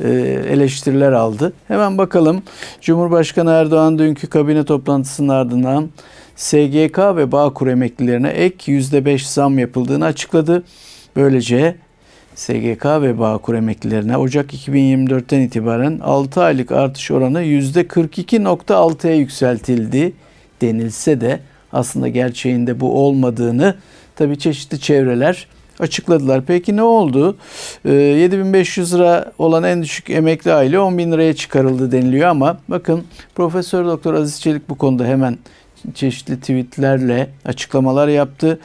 eleştiriler aldı. Hemen bakalım Cumhurbaşkanı Erdoğan dünkü kabine toplantısının ardından SGK ve Bağkur emeklilerine ek %5 zam yapıldığını açıkladı. Böylece SGK ve Bağkur emeklilerine Ocak 2024'ten itibaren 6 aylık artış oranı %42.6'ya yükseltildi denilse de aslında gerçeğinde bu olmadığını tabi çeşitli çevreler açıkladılar. Peki ne oldu? 7500 ee, lira olan en düşük emekli aile 10 bin liraya çıkarıldı deniliyor ama bakın Profesör Doktor Aziz Çelik bu konuda hemen çeşitli tweetlerle açıklamalar yaptı.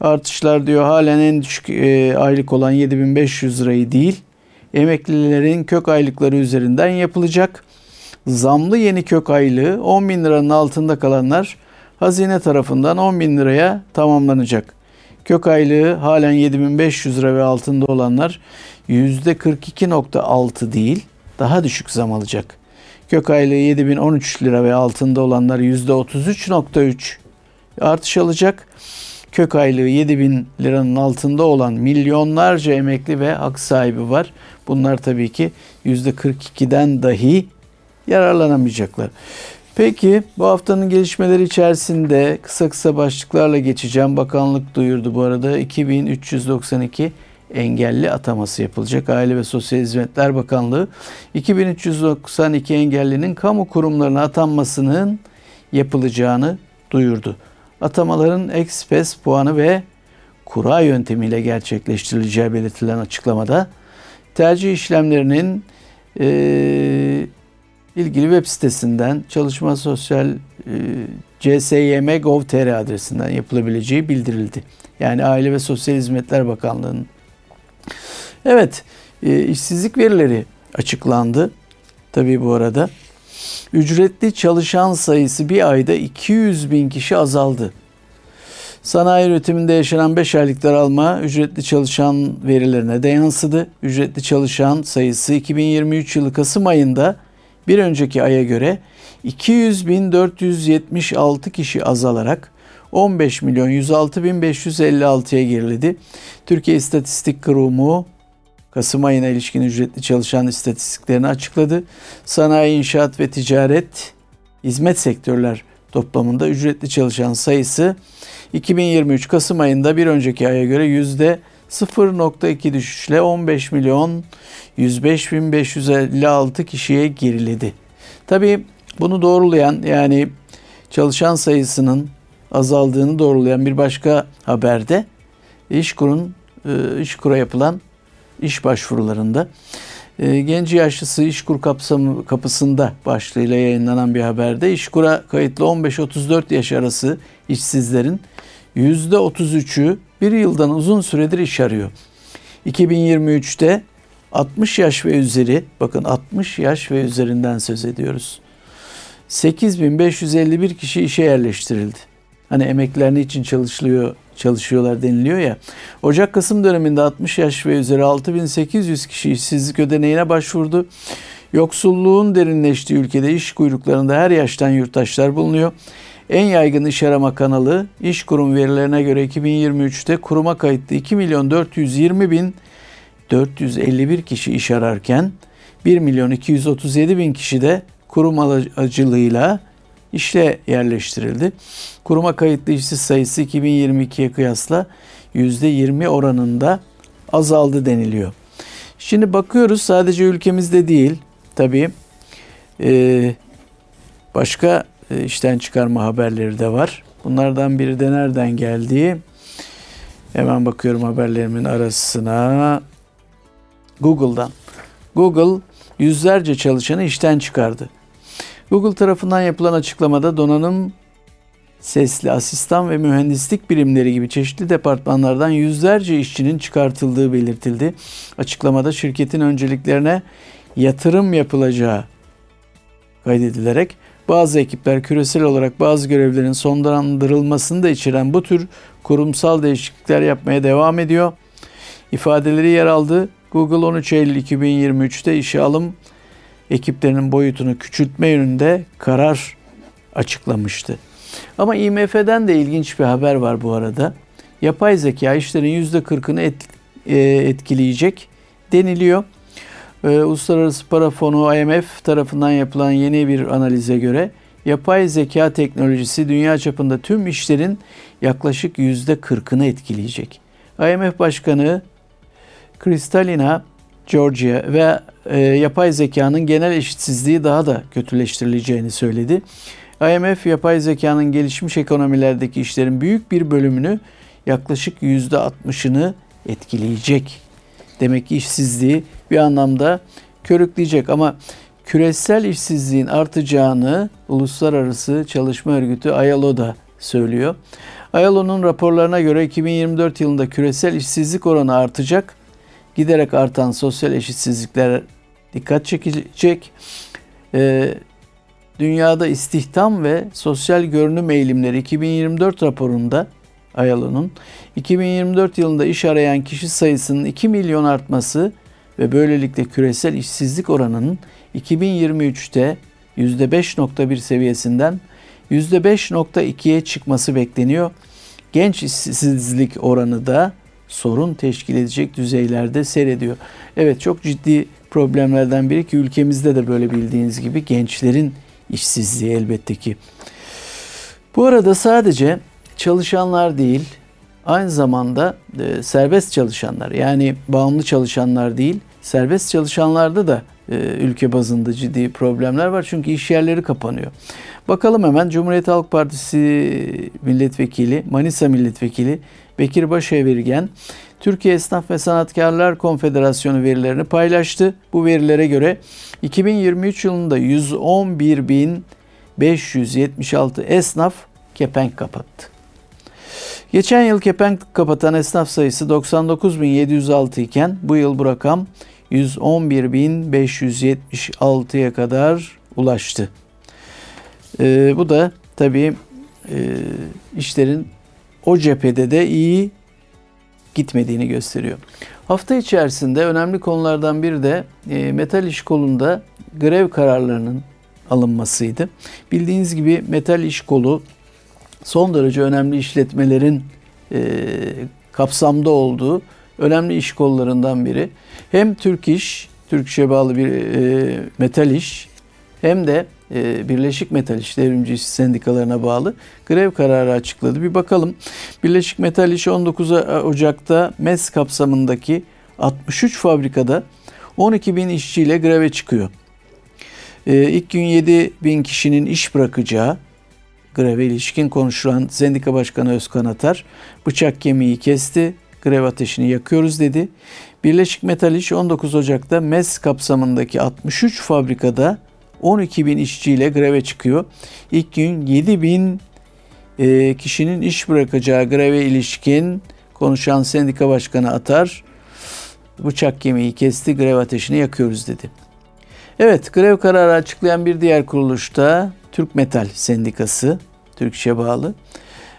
Artışlar diyor halen en düşük e, aylık olan 7500 lirayı değil emeklilerin kök aylıkları üzerinden yapılacak. Zamlı yeni kök aylığı 10 bin liranın altında kalanlar hazine tarafından 10 bin liraya tamamlanacak. Kök aylığı halen 7500 lira ve altında olanlar %42.6 değil daha düşük zam alacak. Kök aylığı 7013 lira ve altında olanlar %33.3 artış alacak. Kök aylığı 7000 liranın altında olan milyonlarca emekli ve hak sahibi var. Bunlar tabii ki %42'den dahi yararlanamayacaklar. Peki bu haftanın gelişmeleri içerisinde kısa kısa başlıklarla geçeceğim. Bakanlık duyurdu bu arada 2392 engelli ataması yapılacak. Aile ve Sosyal Hizmetler Bakanlığı 2392 engellinin kamu kurumlarına atanmasının yapılacağını duyurdu. Atamaların ekspres puanı ve kura yöntemiyle gerçekleştirileceği belirtilen açıklamada tercih işlemlerinin e, ilgili web sitesinden Çalışma Sosyal e, csym.gov.tr adresinden yapılabileceği bildirildi. Yani Aile ve Sosyal Hizmetler Bakanlığı'nın Evet, e, işsizlik verileri açıklandı. Tabii bu arada. Ücretli çalışan sayısı bir ayda 200 bin kişi azaldı. Sanayi üretiminde yaşanan 5 aylık daralma ücretli çalışan verilerine de yansıdı. Ücretli çalışan sayısı 2023 yılı Kasım ayında bir önceki aya göre 200.476 kişi azalarak 15 milyon 106 bin 556'ya geriledi. Türkiye İstatistik Kurumu Kasım ayına ilişkin ücretli çalışan istatistiklerini açıkladı. Sanayi, inşaat ve ticaret, hizmet sektörler toplamında ücretli çalışan sayısı 2023 Kasım ayında bir önceki aya göre yüzde 0.2 düşüşle 15 milyon 105 bin 556 kişiye geriledi. Tabii bunu doğrulayan yani çalışan sayısının azaldığını doğrulayan bir başka haberde İşkur'un e, İşkur'a yapılan iş başvurularında e, genci yaşlısı İşkur kapsamı, kapısında başlığıyla yayınlanan bir haberde İşkur'a kayıtlı 15-34 yaş arası işsizlerin %33'ü bir yıldan uzun süredir iş arıyor. 2023'te 60 yaş ve üzeri, bakın 60 yaş ve üzerinden söz ediyoruz. 8551 kişi işe yerleştirildi. Hani emeklerini için çalışılıyor, çalışıyorlar deniliyor ya. Ocak-Kasım döneminde 60 yaş ve üzeri 6800 kişi işsizlik ödeneğine başvurdu. Yoksulluğun derinleştiği ülkede iş kuyruklarında her yaştan yurttaşlar bulunuyor. En yaygın iş arama kanalı iş kurum verilerine göre 2023'te kuruma kayıtlı 2 milyon 420 bin 451 kişi iş ararken 1 milyon 237 bin kişi de kurum aracılığıyla işle yerleştirildi. Kuruma kayıtlı işsiz sayısı 2022'ye kıyasla %20 oranında azaldı deniliyor. Şimdi bakıyoruz sadece ülkemizde değil tabii başka işten çıkarma haberleri de var. Bunlardan biri de nereden geldiği hemen bakıyorum haberlerimin arasına Google'dan. Google yüzlerce çalışanı işten çıkardı. Google tarafından yapılan açıklamada donanım, sesli asistan ve mühendislik birimleri gibi çeşitli departmanlardan yüzlerce işçinin çıkartıldığı belirtildi. Açıklamada şirketin önceliklerine yatırım yapılacağı kaydedilerek bazı ekipler küresel olarak bazı görevlerin sonlandırılmasını da içeren bu tür kurumsal değişiklikler yapmaya devam ediyor. İfadeleri yer aldı. Google 13 Eylül 2023'te işe alım ekiplerinin boyutunu küçültme yönünde karar açıklamıştı. Ama IMF'den de ilginç bir haber var bu arada. Yapay zeka işlerin %40'ını et, e, etkileyecek deniliyor. Ee, Uluslararası Para Fonu IMF tarafından yapılan yeni bir analize göre yapay zeka teknolojisi dünya çapında tüm işlerin yaklaşık %40'ını etkileyecek. IMF Başkanı Kristalina Georgia ve e, yapay zekanın genel eşitsizliği daha da kötüleştirileceğini söyledi. IMF yapay zekanın gelişmiş ekonomilerdeki işlerin büyük bir bölümünü yaklaşık %60'ını etkileyecek. Demek ki işsizliği bir anlamda körükleyecek ama küresel işsizliğin artacağını Uluslararası Çalışma Örgütü ILO da söylüyor. ILO'nun raporlarına göre 2024 yılında küresel işsizlik oranı artacak giderek artan sosyal eşitsizlikler dikkat çekecek. Ee, dünyada istihdam ve sosyal görünüm eğilimleri 2024 raporunda Ayalo'nun 2024 yılında iş arayan kişi sayısının 2 milyon artması ve böylelikle küresel işsizlik oranının 2023'te %5.1 seviyesinden %5.2'ye çıkması bekleniyor. Genç işsizlik oranı da sorun teşkil edecek düzeylerde seyrediyor. Evet çok ciddi problemlerden biri ki ülkemizde de böyle bildiğiniz gibi gençlerin işsizliği elbette ki. Bu arada sadece çalışanlar değil, aynı zamanda e, serbest çalışanlar yani bağımlı çalışanlar değil, serbest çalışanlarda da e, ülke bazında ciddi problemler var. Çünkü iş yerleri kapanıyor. Bakalım hemen Cumhuriyet Halk Partisi milletvekili, Manisa milletvekili Bekir Başevirgen Türkiye Esnaf ve Sanatkarlar Konfederasyonu verilerini paylaştı. Bu verilere göre 2023 yılında 111.576 esnaf kepenk kapattı. Geçen yıl kepenk kapatan esnaf sayısı 99.706 iken bu yıl bu rakam 111.576'ya kadar ulaştı. Ee, bu da tabii e, işlerin o cephede de iyi gitmediğini gösteriyor. Hafta içerisinde önemli konulardan biri de e, metal iş kolunda grev kararlarının alınmasıydı. Bildiğiniz gibi metal iş kolu son derece önemli işletmelerin e, kapsamda olduğu önemli iş kollarından biri. Hem Türk İş, Türk İş'e bağlı bir e, metal iş hem de e, Birleşik Metal İş Devrimci İş Sendikalarına bağlı grev kararı açıkladı. Bir bakalım. Birleşik Metal İş 19 Ocak'ta MES kapsamındaki 63 fabrikada 12 bin işçiyle greve çıkıyor. Ee, ilk gün 7 bin kişinin iş bırakacağı greve ilişkin konuşulan Sendika Başkanı Özkan Atar bıçak kemiği kesti, grev ateşini yakıyoruz dedi. Birleşik Metal İş 19 Ocak'ta MES kapsamındaki 63 fabrikada 12 bin işçiyle greve çıkıyor. İlk gün 7 bin e, kişinin iş bırakacağı greve ilişkin konuşan sendika başkanı Atar bıçak kemiği kesti, grev ateşini yakıyoruz dedi. Evet, grev kararı açıklayan bir diğer kuruluşta Türk Metal Sendikası, Türk İş'e bağlı.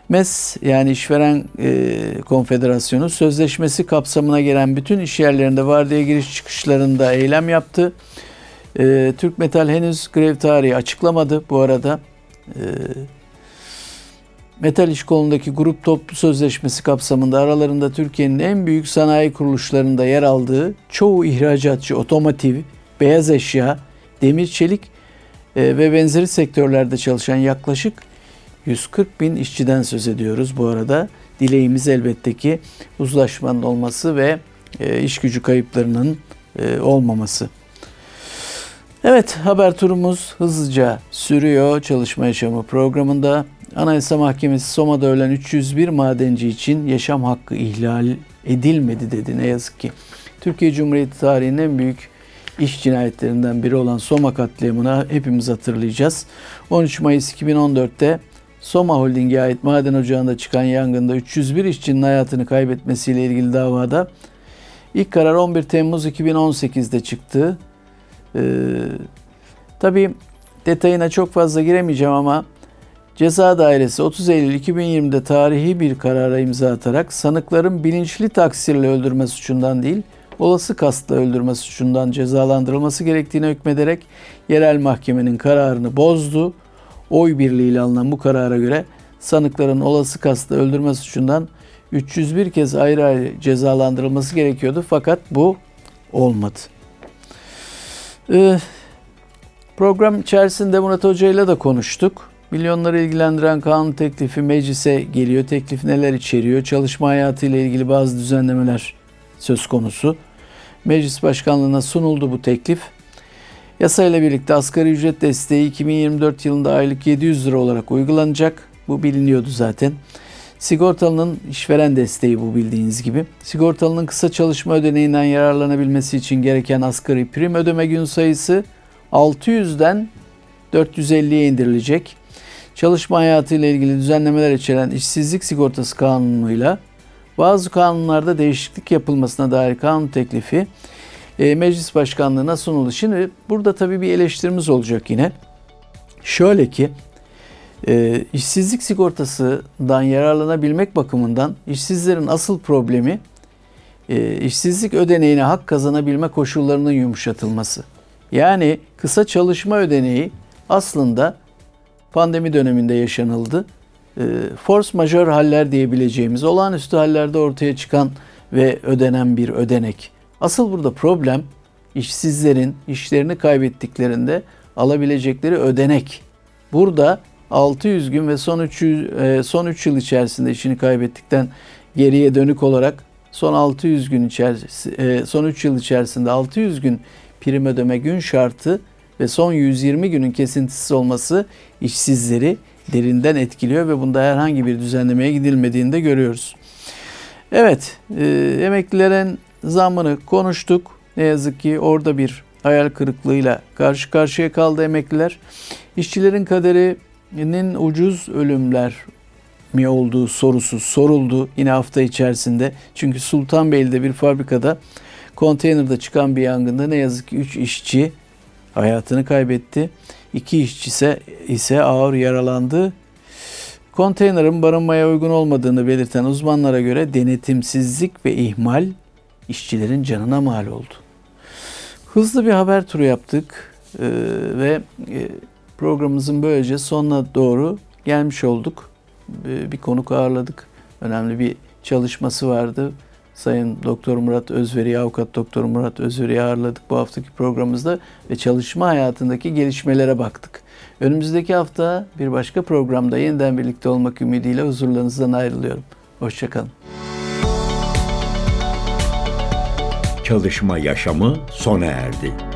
MES yani İşveren e, Konfederasyonu sözleşmesi kapsamına gelen bütün iş yerlerinde vardiya giriş çıkışlarında eylem yaptı. E, Türk Metal henüz grev tarihi açıklamadı bu arada. E, Metal İş kolundaki grup toplu sözleşmesi kapsamında aralarında Türkiye'nin en büyük sanayi kuruluşlarında yer aldığı çoğu ihracatçı otomotiv, beyaz eşya, demir çelik e, ve benzeri sektörlerde çalışan yaklaşık 140 bin işçiden söz ediyoruz bu arada. Dileğimiz elbette ki uzlaşmanın olması ve e, iş gücü kayıplarının e, olmaması. Evet haber turumuz hızlıca sürüyor çalışma yaşamı programında. Anayasa Mahkemesi Soma'da ölen 301 madenci için yaşam hakkı ihlal edilmedi dedi ne yazık ki. Türkiye Cumhuriyeti tarihinin en büyük iş cinayetlerinden biri olan Soma katliamını hepimiz hatırlayacağız. 13 Mayıs 2014'te Soma Holding'e ait maden ocağında çıkan yangında 301 işçinin hayatını kaybetmesiyle ilgili davada ilk karar 11 Temmuz 2018'de çıktı. Ee, tabii detayına çok fazla giremeyeceğim ama Ceza Dairesi 30 Eylül 2020'de tarihi bir karara imza atarak sanıkların bilinçli taksirle öldürme suçundan değil, olası kastla öldürme suçundan cezalandırılması gerektiğine hükmederek yerel mahkemenin kararını bozdu. Oy birliğiyle alınan bu karara göre sanıkların olası kastla öldürme suçundan 301 kez ayrı ayrı cezalandırılması gerekiyordu fakat bu olmadı. Ee, program içerisinde Murat Hoca ile de konuştuk. Milyonları ilgilendiren kanun teklifi meclise geliyor. Teklif neler içeriyor? Çalışma hayatı ile ilgili bazı düzenlemeler söz konusu. Meclis başkanlığına sunuldu bu teklif. Yasayla birlikte asgari ücret desteği 2024 yılında aylık 700 lira olarak uygulanacak. Bu biliniyordu zaten. Sigortalının işveren desteği bu bildiğiniz gibi. Sigortalının kısa çalışma ödeneğinden yararlanabilmesi için gereken asgari prim ödeme gün sayısı 600'den 450'ye indirilecek. Çalışma hayatı ile ilgili düzenlemeler içeren işsizlik sigortası kanunuyla bazı kanunlarda değişiklik yapılmasına dair kanun teklifi e, meclis başkanlığına sunuldu. Şimdi burada tabii bir eleştirimiz olacak yine. Şöyle ki e, işsizlik sigortasından yararlanabilmek bakımından işsizlerin asıl problemi e, işsizlik ödeneğine hak kazanabilme koşullarının yumuşatılması. Yani kısa çalışma ödeneği aslında pandemi döneminde yaşanıldı. E, force majör haller diyebileceğimiz olağanüstü hallerde ortaya çıkan ve ödenen bir ödenek. Asıl burada problem işsizlerin işlerini kaybettiklerinde alabilecekleri ödenek. Burada 600 gün ve son 3 e, son 3 yıl içerisinde işini kaybettikten geriye dönük olarak son 600 gün içerisinde son 3 yıl içerisinde 600 gün prim ödeme gün şartı ve son 120 günün kesintisiz olması işsizleri derinden etkiliyor ve bunda herhangi bir düzenlemeye gidilmediğini de görüyoruz. Evet, e, emeklilerin zammını konuştuk. Ne yazık ki orada bir hayal kırıklığıyla karşı karşıya kaldı emekliler. İşçilerin kaderinin ucuz ölümler mi olduğu sorusu soruldu yine hafta içerisinde. Çünkü Sultanbeyli'de bir fabrikada konteynerde çıkan bir yangında ne yazık ki 3 işçi hayatını kaybetti. İki işçi ise, ise ağır yaralandı. Konteynerin barınmaya uygun olmadığını belirten uzmanlara göre denetimsizlik ve ihmal işçilerin canına mal oldu. Hızlı bir haber turu yaptık ee, ve e, programımızın böylece sonuna doğru gelmiş olduk. Ee, bir konuk ağırladık. Önemli bir çalışması vardı. Sayın Doktor Murat Özveri, Avukat Doktor Murat Özveri'yi ağırladık bu haftaki programımızda ve çalışma hayatındaki gelişmelere baktık. Önümüzdeki hafta bir başka programda yeniden birlikte olmak ümidiyle huzurlarınızdan ayrılıyorum. Hoşçakalın. Çalışma yaşamı sona erdi.